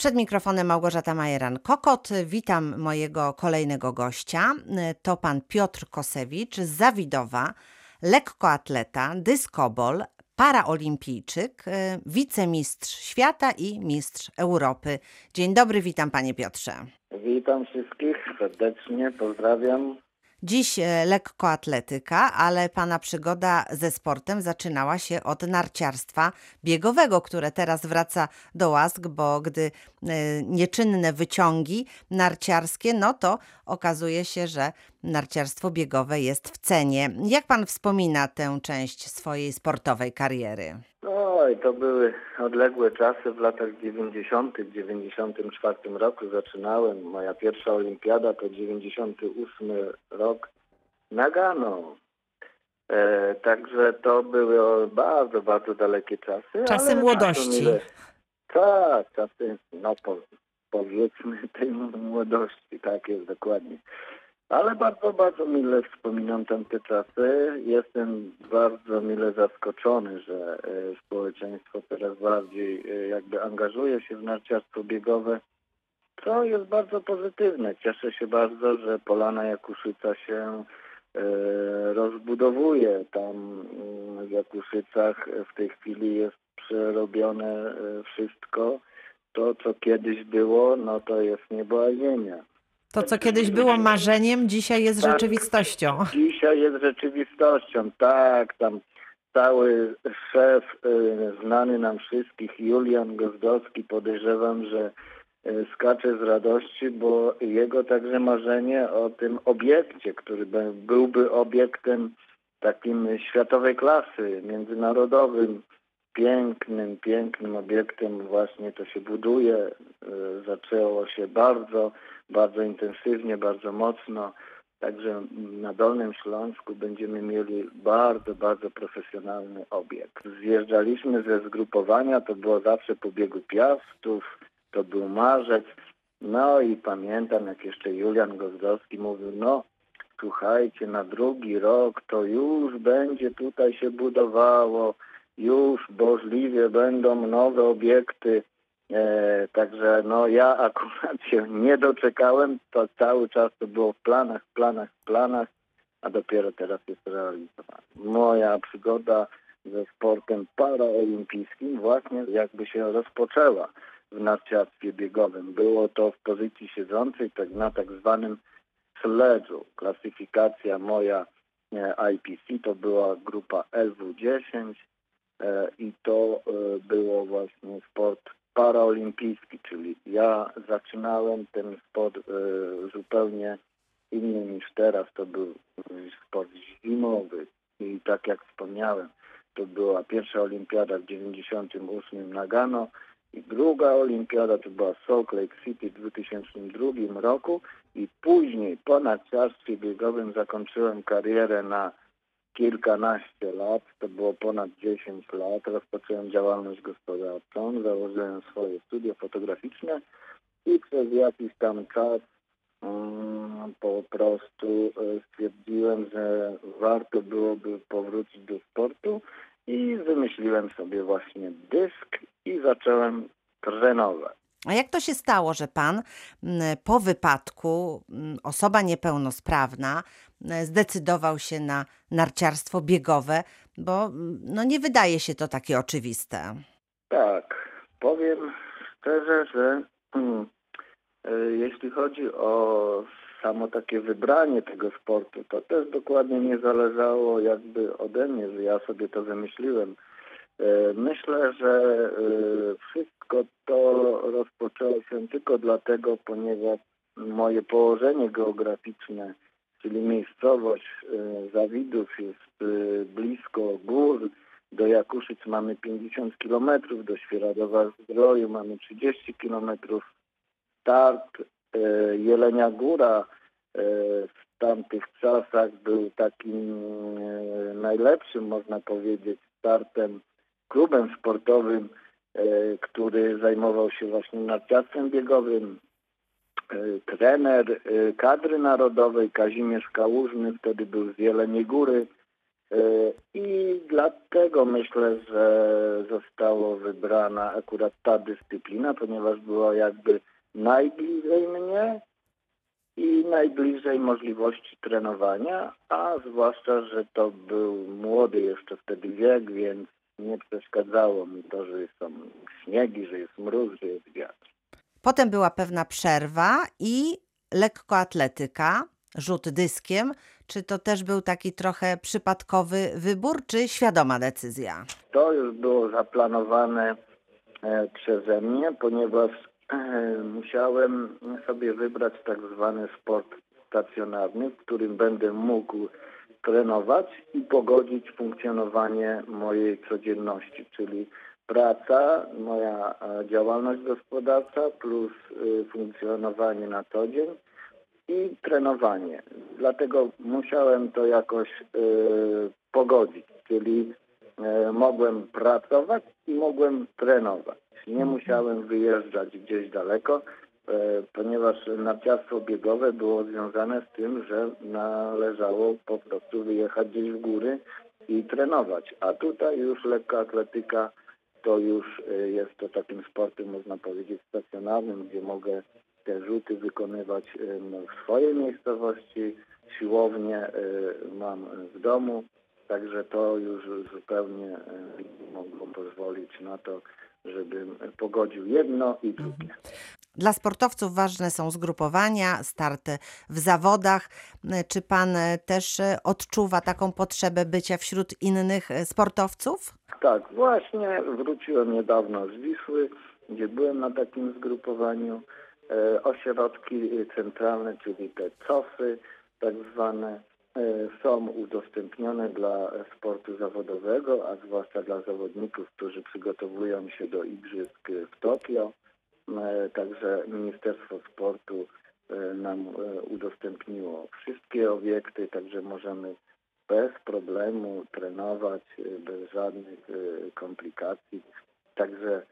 Przed mikrofonem Małgorzata Majeran-Kokot. Witam mojego kolejnego gościa. To pan Piotr Kosewicz Zawidowa, lekkoatleta, dyskobol, paraolimpijczyk, wicemistrz świata i mistrz Europy. Dzień dobry, witam panie Piotrze. Witam wszystkich serdecznie, pozdrawiam. Dziś e, lekkoatletyka, ale pana przygoda ze sportem zaczynała się od narciarstwa biegowego, które teraz wraca do łask, bo gdy e, nieczynne wyciągi narciarskie, no to okazuje się, że narciarstwo biegowe jest w cenie. Jak pan wspomina tę część swojej sportowej kariery? Oj, to były odległe czasy w latach 90., w 94 roku zaczynałem. Moja pierwsza olimpiada to 98 rok Nagano. E, także to były bardzo, bardzo dalekie czasy. Czasy młodości. Tak, czasy, no po, powiedzmy tej młodości, tak jest dokładnie. Ale bardzo, bardzo mile wspominam tamte czasy. Jestem bardzo mile zaskoczony, że e, społeczeństwo coraz bardziej e, jakby angażuje się w narciarstwo biegowe. To jest bardzo pozytywne. Cieszę się bardzo, że Polana Jakuszyca się e, rozbudowuje. Tam mm, w Jakuszycach w tej chwili jest przerobione wszystko. To, co kiedyś było, no to jest niebo a ziemia. To, co kiedyś było marzeniem, dzisiaj jest tak, rzeczywistością. Dzisiaj jest rzeczywistością, tak. Tam cały szef y, znany nam wszystkich, Julian Gozdowski, podejrzewam, że y, skacze z radości, bo jego także marzenie o tym obiekcie, który byłby obiektem takim światowej klasy, międzynarodowym, pięknym, pięknym obiektem właśnie to się buduje. Y, zaczęło się bardzo bardzo intensywnie, bardzo mocno. Także na Dolnym Śląsku będziemy mieli bardzo, bardzo profesjonalny obiekt. Zjeżdżaliśmy ze zgrupowania, to było zawsze po biegu Piastów, to był marzec. No i pamiętam, jak jeszcze Julian Gozdowski mówił, no słuchajcie, na drugi rok to już będzie tutaj się budowało, już możliwie będą nowe obiekty E, także no ja akurat się nie doczekałem, to cały czas to było w planach, w planach, w planach, a dopiero teraz jest realizowane. Moja przygoda ze sportem paraolimpijskim właśnie jakby się rozpoczęła w narciarstwie biegowym. Było to w pozycji siedzącej, tak na tak zwanym sledżu. Klasyfikacja moja e, IPC to była grupa LW10 e, i to e, było właśnie sport paraolimpijski, czyli ja zaczynałem ten sport y, zupełnie inny niż teraz. To był sport zimowy i tak jak wspomniałem, to była pierwsza olimpiada w 98 Nagano i druga olimpiada to była Salt Lake City w 2002 roku i później po narciarstwie biegowym zakończyłem karierę na kilkanaście lat, to było ponad 10 lat, rozpocząłem działalność gospodarczą, założyłem swoje studio fotograficzne i przez jakiś tam czas um, po prostu e, stwierdziłem, że warto byłoby powrócić do sportu i wymyśliłem sobie właśnie dysk i zacząłem trenować. A jak to się stało, że pan po wypadku, osoba niepełnosprawna, zdecydował się na narciarstwo biegowe, bo no nie wydaje się to takie oczywiste. Tak, powiem szczerze, że hmm, jeśli chodzi o samo takie wybranie tego sportu, to też dokładnie nie zależało jakby ode mnie, że ja sobie to wymyśliłem. E, myślę, że wszystko to rozpoczęło się tylko dlatego, ponieważ moje położenie geograficzne czyli miejscowość e, Zawidów jest e, blisko gór. Do Jakuszyc mamy 50 km, do Świeradowa Zdroju mamy 30 km. Start e, Jelenia Góra w tamtych czasach był takim najlepszym, można powiedzieć, startem, klubem sportowym, który zajmował się właśnie narciarstwem biegowym, E, trener e, kadry narodowej Kazimierz Kałużny, wtedy był z Jeleniej Góry. I dlatego myślę, że zostało wybrana akurat ta dyscyplina, ponieważ była jakby najbliżej mnie i najbliżej możliwości trenowania, a zwłaszcza, że to był młody jeszcze wtedy wiek, więc nie przeszkadzało mi to, że są śniegi, że jest mróz, że jest wiatr. Potem była pewna przerwa i lekkoatletyka, rzut dyskiem. Czy to też był taki trochę przypadkowy wybór, czy świadoma decyzja? To już było zaplanowane e, przeze mnie, ponieważ e, musiałem sobie wybrać tak zwany sport stacjonarny, w którym będę mógł trenować i pogodzić funkcjonowanie mojej codzienności, czyli praca, moja e, działalność gospodarcza plus y, funkcjonowanie na co dzień i trenowanie. Dlatego musiałem to jakoś y, pogodzić, czyli y, mogłem pracować i mogłem trenować. Nie musiałem wyjeżdżać gdzieś daleko, ponieważ narciarstwo biegowe było związane z tym, że należało po prostu wyjechać gdzieś w góry i trenować. A tutaj już lekkoatletyka to już y, jest to takim sportem, można powiedzieć, stacjonarnym, gdzie mogę te rzuty wykonywać w swojej miejscowości, siłownię y, mam w domu, także to już zupełnie mogło pozwolić na to, żebym pogodził jedno i drugie. Dla sportowców ważne są zgrupowania, starty w zawodach. Czy pan e, też e, odczuwa taką potrzebę bycia wśród innych e, sportowców? Tak, właśnie wróciłem niedawno z Wisły, gdzie byłem na takim zgrupowaniu. Ośrodki centralne, czyli te COSy tak zwane, są udostępnione dla sportu zawodowego, a zwłaszcza dla zawodników, którzy przygotowują się do igrzysk w Tokio. E, Także Ministerstwo Sportu e, nam e, udostępniło wszystkie obiekty, także możemy bez problemu trenować, bez żadnych komplikacji. Także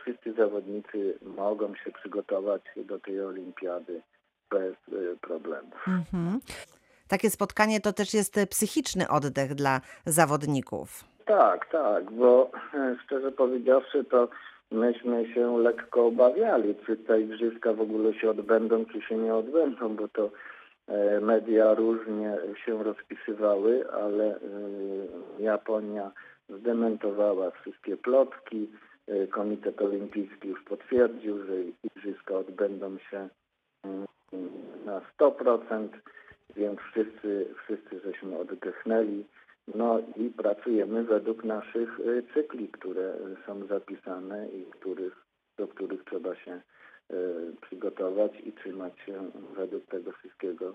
wszyscy zawodnicy mogą się przygotować do tej olimpiady bez problemu. Mhm. Takie spotkanie to też jest psychiczny oddech dla zawodników. Tak, tak, bo szczerze powiedziawszy, to myśmy się lekko obawiali, czy te igrzyska w ogóle się odbędą, czy się nie odbędą, bo to e, media różnie się rozpisywały, ale e, Japonia zdementowała wszystkie plotki. E, Komitet Olimpijski już potwierdził, że igrzyska odbędą się mm, na 100%, więc wszyscy, wszyscy żeśmy oddechnęli. No i pracujemy według naszych y, cykli, które są zapisane i których, do których trzeba się y, przygotować i trzymać się według tego wszystkiego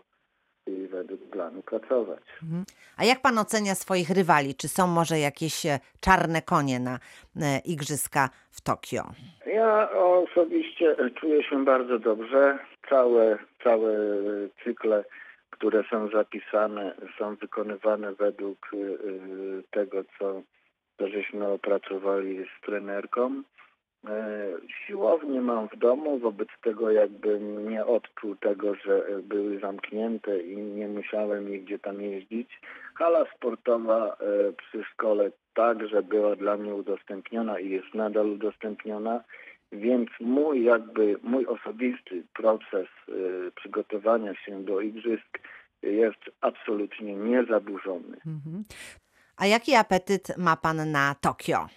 i według planu pracować. Mhm. A jak pan ocenia swoich rywali? Czy są może jakieś e, czarne konie na e, igrzyska w Tokio? Ja osobiście czuję się bardzo dobrze. Całe, całe cykle, które są zapisane, są wykonywane według y, y, tego, co, żeśmy opracowali z trenerką. E, Siłownię mam w domu, wobec tego jakby nie odczuł tego, że były zamknięte i nie musiałem nigdzie tam jeździć. Hala sportowa przy szkole także była dla mnie udostępniona i jest nadal udostępniona, więc mój jakby mój osobisty proces e, przygotowania się do igrzysk jest absolutnie niezaburzony. Mhm. A jaki apetyt ma pan na Tokio?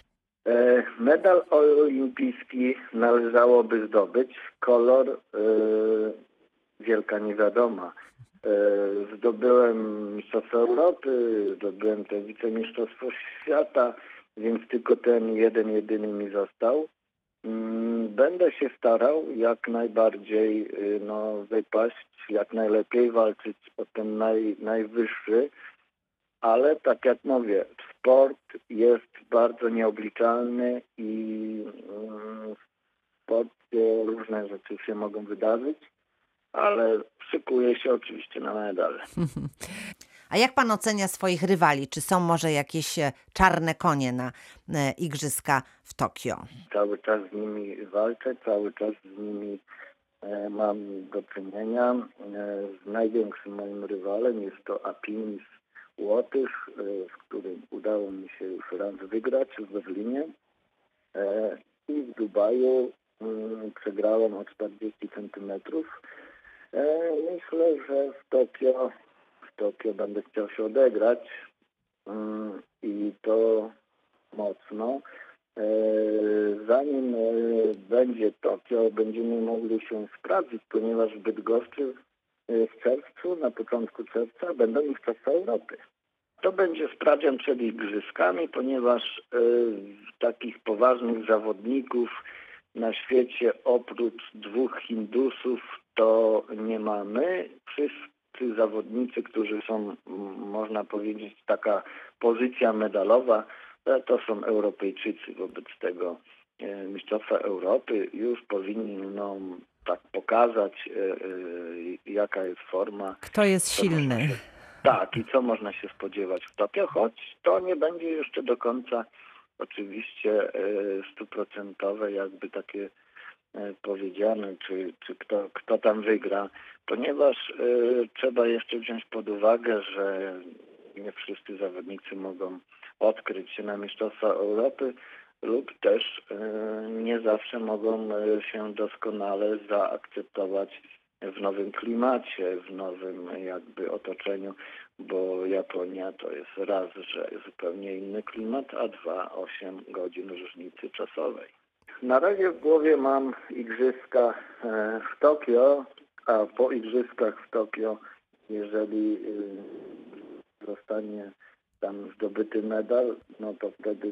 E, Medal olimpijski należałoby zdobyć. Kolor e, wielka niewiadoma. E, zdobyłem Mistrzostwo Europy, zdobyłem te wicemistrzostwo świata, więc tylko ten jeden, jedyny mi został. Mm, Będę się starał jak najbardziej y, no, wypaść, jak najlepiej walczyć o ten naj, najwyższy, ale tak jak mówię, sport jest bardzo nieobliczalny i mm, w sporcie różne rzeczy się mogą wydarzyć, ale szykuję się oczywiście na medal. A jak pan ocenia swoich rywali? Czy są może jakieś e, czarne konie na e, igrzyska w Tokio? Cały czas z nimi walczę, cały czas z nimi e, mam do czynienia. Z największym moim rywalem jest to Apinis Łotych, w którym udało mi się już raz wygrać w Berlinie. I w Dubaju mm, przegrałem o 40 centymetrów. Myślę, że w Tokio, Tokio będę chciał się odegrać mm, i to mocno. E, Zanim e, będzie Tokio, będziemy mogli się sprawdzić, ponieważ w Bydgoszczy e, w czerwcu, na początku czerwca będą Mistrzostwa Europy. To będzie sprawdzian przed igrzyskami, ponieważ takich poważnych zawodników na świecie oprócz dwóch Hindusów to nie mamy. Wszyscy zawodnicy, którzy są, można powiedzieć, taka pozycja medalowa, e, to są Europejczycy. Wobec tego e, Mistrzostwa Europy już powinni nam tak pokazać, e, jaka jest forma Kto jest silny? się- tak, i co można się spodziewać w Tokio, choć to nie będzie jeszcze do końca oczywiście stuprocentowe, jakby takie powiedziane, czy, czy kto, kto tam wygra, ponieważ e, trzeba jeszcze wziąć pod uwagę, że nie wszyscy zawodnicy mogą odkryć się na Mistrzostwa Europy lub też e, nie zawsze mogą e, się doskonale zaakceptować w nowym klimacie, w nowym jakby otoczeniu, bo Japonia to jest raz, że zupełnie inny klimat, a dwa, 8 godzin różnicy czasowej. Na razie w głowie mam igrzyska e, w Tokio, a po igrzyskach w Tokio, jeżeli y, zostanie tam zdobyty medal, no to wtedy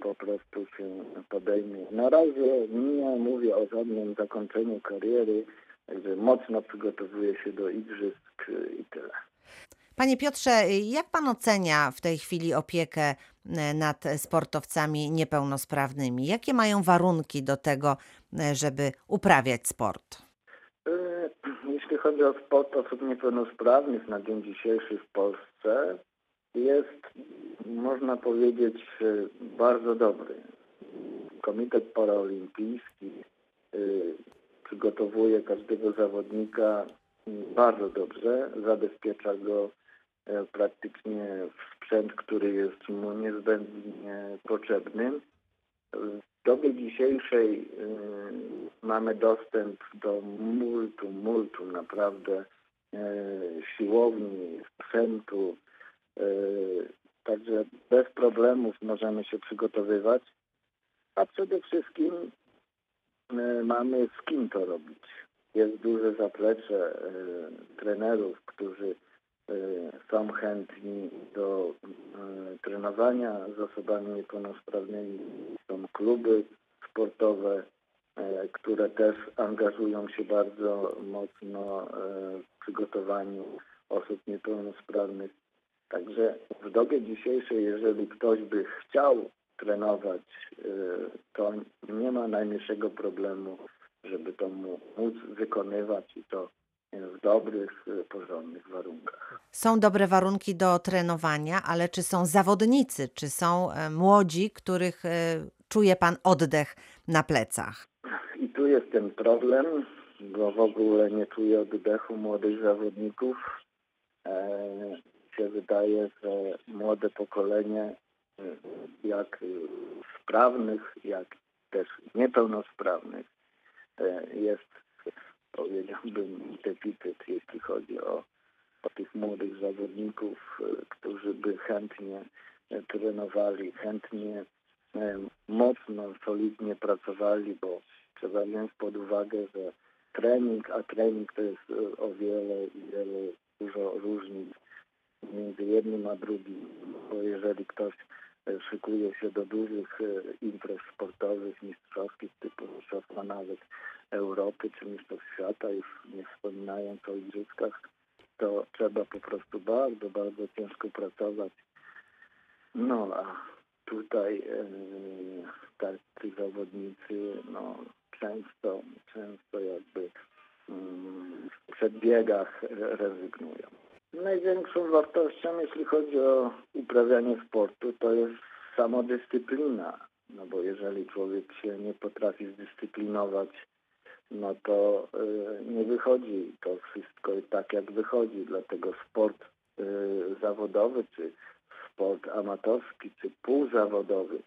po prostu się podejmie. Na razie nie mówię o żadnym zakończeniu kariery, także mocno przygotowuję się do igrzysk y, i tyle. Panie Piotrze, jak pan ocenia w tej chwili opiekę e, nad sportowcami niepełnosprawnymi? Jakie mają warunki do tego, e, żeby uprawiać sport? Y, Jeśli chodzi o sport osób niepełnosprawnych na dzień dzisiejszy w Polsce, jest, można powiedzieć, bardzo dobry. Komitet Paraolimpijski przygotowuje każdego zawodnika bardzo dobrze, zabezpiecza go praktycznie w sprzęt, który jest mu niezbędnie potrzebny. W dobie dzisiejszej y, mamy dostęp do multum, multum naprawdę y, siłowni, sprzętu, także bez problemów możemy się przygotowywać, a przede wszystkim mamy z kim to robić. Jest duże zaplecze trenerów, którzy są chętni do y, trenowania z osobami niepełnosprawnymi. Są kluby sportowe, e, które też angażują się bardzo mocno e, w przygotowaniu osób niepełnosprawnych. Także w dobie dzisiejszej, jeżeli ktoś by chciał trenować, e, to nie ma najmniejszego problemu, żeby to móc wykonywać i to w dobrych, e, porządnych warunkach. Są dobre warunki do trenowania, ale czy są zawodnicy, czy są e, młodzi, których e, czuje pan oddech na plecach? I tu jest ten problem, bo w ogóle nie czuję oddechu młodych zawodników. E, się wydaje, że młode pokolenie, e, jak sprawnych, jak też niepełnosprawnych, jest, powiedziałbym, deficyt, jeśli chodzi o, o tych młodych zawodników, e, którzy by chętnie e, trenowali, chętnie e, mocno, solidnie pracowali, bo trzeba wziąć pod uwagę, że trening, a trening to jest o wiele, wiele, dużo różnic między jednym a drugim, bo jeżeli ktoś szykuje się do dużych e, imprez sportowych, mistrzowskich, typu mistrzostwa nawet Europy czy mistrzostw świata, już nie wspominając o igrzyskach, to trzeba po prostu bardzo, bardzo ciężko pracować. No a tutaj e, tacy zawodnicy no, często, często jakby mm, w przedbiegach rezygnują. Największą wartością, jeśli chodzi o uprawianie sportu, to jest samodyscyplina. No bo jeżeli człowiek się nie potrafi zdyscyplinować, no to y, nie wychodzi to wszystko tak, jak wychodzi. Dlatego sport y, zawodowy, czy sport amatorski, czy półzawodowy,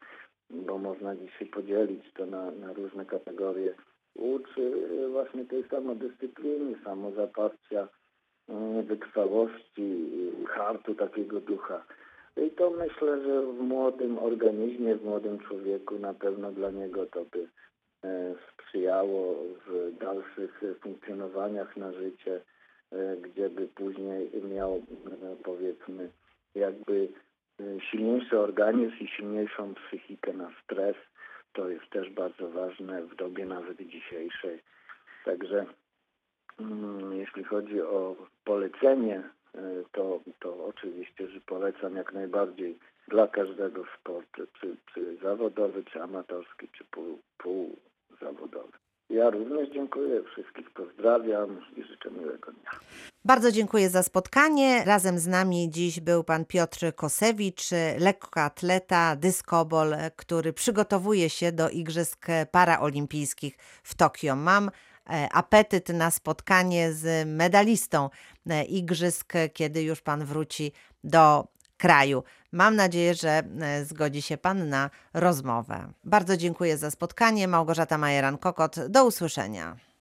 bo można dzisiaj podzielić to na, na różne kategorie, uczy y, właśnie tej samodyscypliny, samozaparcia, wytrwałości, hartu takiego ducha. I to myślę, że w młodym organizmie, w młodym człowieku na pewno dla niego to by e, sprzyjało w dalszych funkcjonowaniach na życie, e, gdzie by później miał e, powiedzmy jakby silniejszy organizm i silniejszą psychikę na stres. To jest też bardzo ważne w dobie nawet dzisiejszej. Także jeśli chodzi o polecenie, e, to, to oczywiście, że polecam jak najbardziej dla każdego sportu, czy, czy zawodowy, czy amatorski, czy pół, półzawodowy. Ja również dziękuję, wszystkich pozdrawiam i życzę miłego dnia. Bardzo dziękuję za spotkanie. Razem z nami dziś był pan Piotr Kosewicz, lekkoatleta, dyskobol, który przygotowuje się do Igrzysk Paraolimpijskich w Tokio. Mam apetyt na spotkanie z medalistą e, Igrzysk, kiedy już pan wróci do kraju. Mam nadzieję, że e, zgodzi się pan na rozmowę. Bardzo dziękuję za spotkanie. Małgorzata Majeran-Kokot. Do usłyszenia.